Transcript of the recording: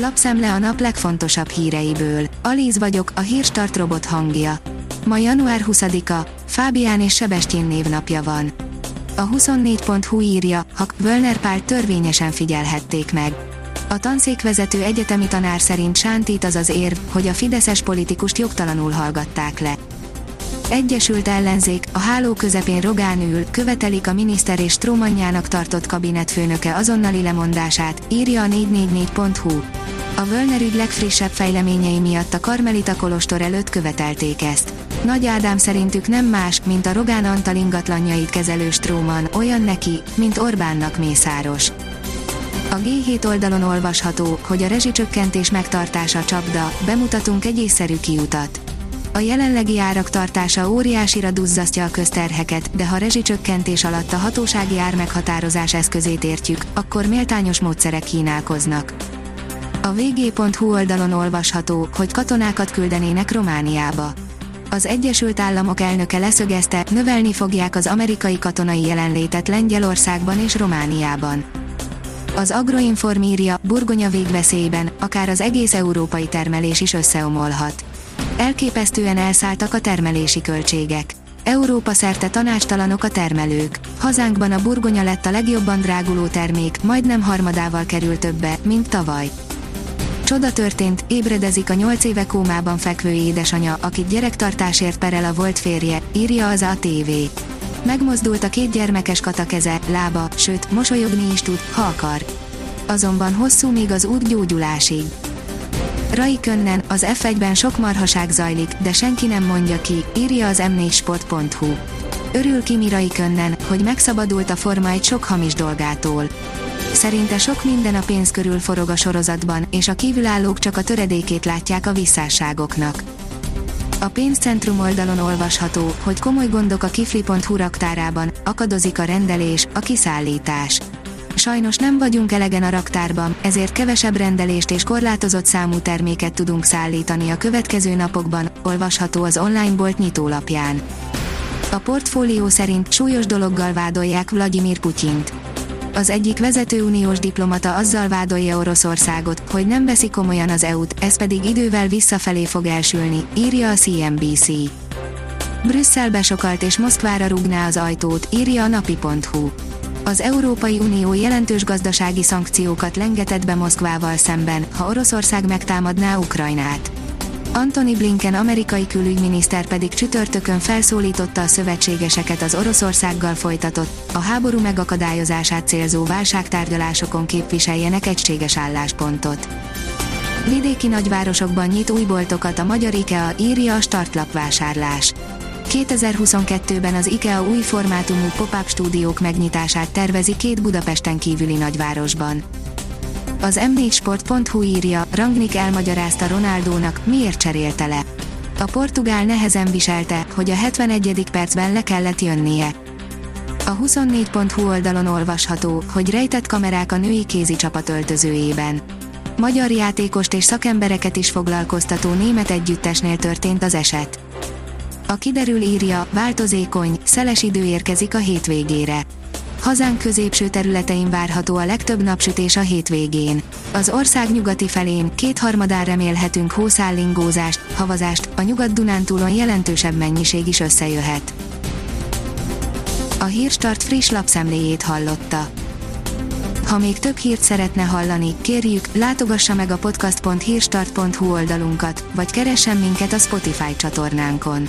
Lapszemle a nap legfontosabb híreiből. Alíz vagyok, a hírstart robot hangja. Ma január 20-a, Fábián és Sebestyén névnapja van. A 24.hu írja, ha Völner Pál törvényesen figyelhették meg. A tanszékvezető egyetemi tanár szerint sántít az az érv, hogy a fideszes politikust jogtalanul hallgatták le. Egyesült ellenzék, a háló közepén Rogán ül, követelik a miniszter és Trómanjának tartott kabinetfőnöke azonnali lemondását, írja a 444.hu. A Völner ügy legfrissebb fejleményei miatt a Karmelita Kolostor előtt követelték ezt. Nagy Ádám szerintük nem más, mint a Rogán Antal ingatlanjait kezelő Stróman, olyan neki, mint Orbánnak Mészáros. A G7 oldalon olvasható, hogy a rezsicsökkentés megtartása csapda, bemutatunk egy észszerű kiutat. A jelenlegi árak tartása óriásira duzzasztja a közterheket, de ha rezsicsökkentés alatt a hatósági ármeghatározás eszközét értjük, akkor méltányos módszerek kínálkoznak. A vg.hu oldalon olvasható, hogy katonákat küldenének Romániába. Az Egyesült Államok elnöke leszögezte, növelni fogják az amerikai katonai jelenlétet Lengyelországban és Romániában. Az Agroinform burgonya végveszélyben, akár az egész európai termelés is összeomolhat. Elképesztően elszálltak a termelési költségek. Európa szerte tanácstalanok a termelők. Hazánkban a burgonya lett a legjobban dráguló termék, majdnem harmadával kerül többe, mint tavaly. Csoda történt, ébredezik a 8 éve kómában fekvő édesanya, akit gyerektartásért perel a volt férje, írja az ATV. Megmozdult a két gyermekes kata keze, lába, sőt, mosolyogni is tud, ha akar. Azonban hosszú még az út gyógyulásig. Rai Können, az F1-ben sok marhaság zajlik, de senki nem mondja ki, írja az m4sport.hu. Örül Kimi Rai Können, hogy megszabadult a Forma egy sok hamis dolgától. Szerinte sok minden a pénz körül forog a sorozatban, és a kívülállók csak a töredékét látják a visszásságoknak. A pénzcentrum oldalon olvasható, hogy komoly gondok a kifli.hu raktárában, akadozik a rendelés, a kiszállítás. Sajnos nem vagyunk elegen a raktárban, ezért kevesebb rendelést és korlátozott számú terméket tudunk szállítani a következő napokban, olvasható az online bolt nyitólapján. A portfólió szerint súlyos dologgal vádolják Vladimir Putyint. Az egyik vezető uniós diplomata azzal vádolja Oroszországot, hogy nem veszi komolyan az EU-t, ez pedig idővel visszafelé fog elsülni, írja a CNBC. Brüsszel besokalt és Moszkvára rúgná az ajtót, írja a napi.hu az Európai Unió jelentős gazdasági szankciókat lengetett be Moszkvával szemben, ha Oroszország megtámadná Ukrajnát. Antony Blinken amerikai külügyminiszter pedig csütörtökön felszólította a szövetségeseket az Oroszországgal folytatott, a háború megakadályozását célzó válságtárgyalásokon képviseljenek egységes álláspontot. Vidéki nagyvárosokban nyit új boltokat a magyar IKEA, írja a startlapvásárlás. 2022-ben az IKEA új formátumú pop-up stúdiók megnyitását tervezi két Budapesten kívüli nagyvárosban. Az m4sport.hu írja, Rangnick elmagyarázta Ronaldónak, miért cserélte le. A portugál nehezen viselte, hogy a 71. percben le kellett jönnie. A 24.hu oldalon olvasható, hogy rejtett kamerák a női kézi csapat öltözőjében. Magyar játékost és szakembereket is foglalkoztató német együttesnél történt az eset. A kiderül írja, változékony, szeles idő érkezik a hétvégére. Hazánk középső területein várható a legtöbb napsütés a hétvégén. Az ország nyugati felén kétharmadán remélhetünk hószállingózást, havazást, a nyugat-dunántúlon jelentősebb mennyiség is összejöhet. A Hírstart friss lapszemléjét hallotta. Ha még több hírt szeretne hallani, kérjük, látogassa meg a podcast.hírstart.hu oldalunkat, vagy keressen minket a Spotify csatornánkon.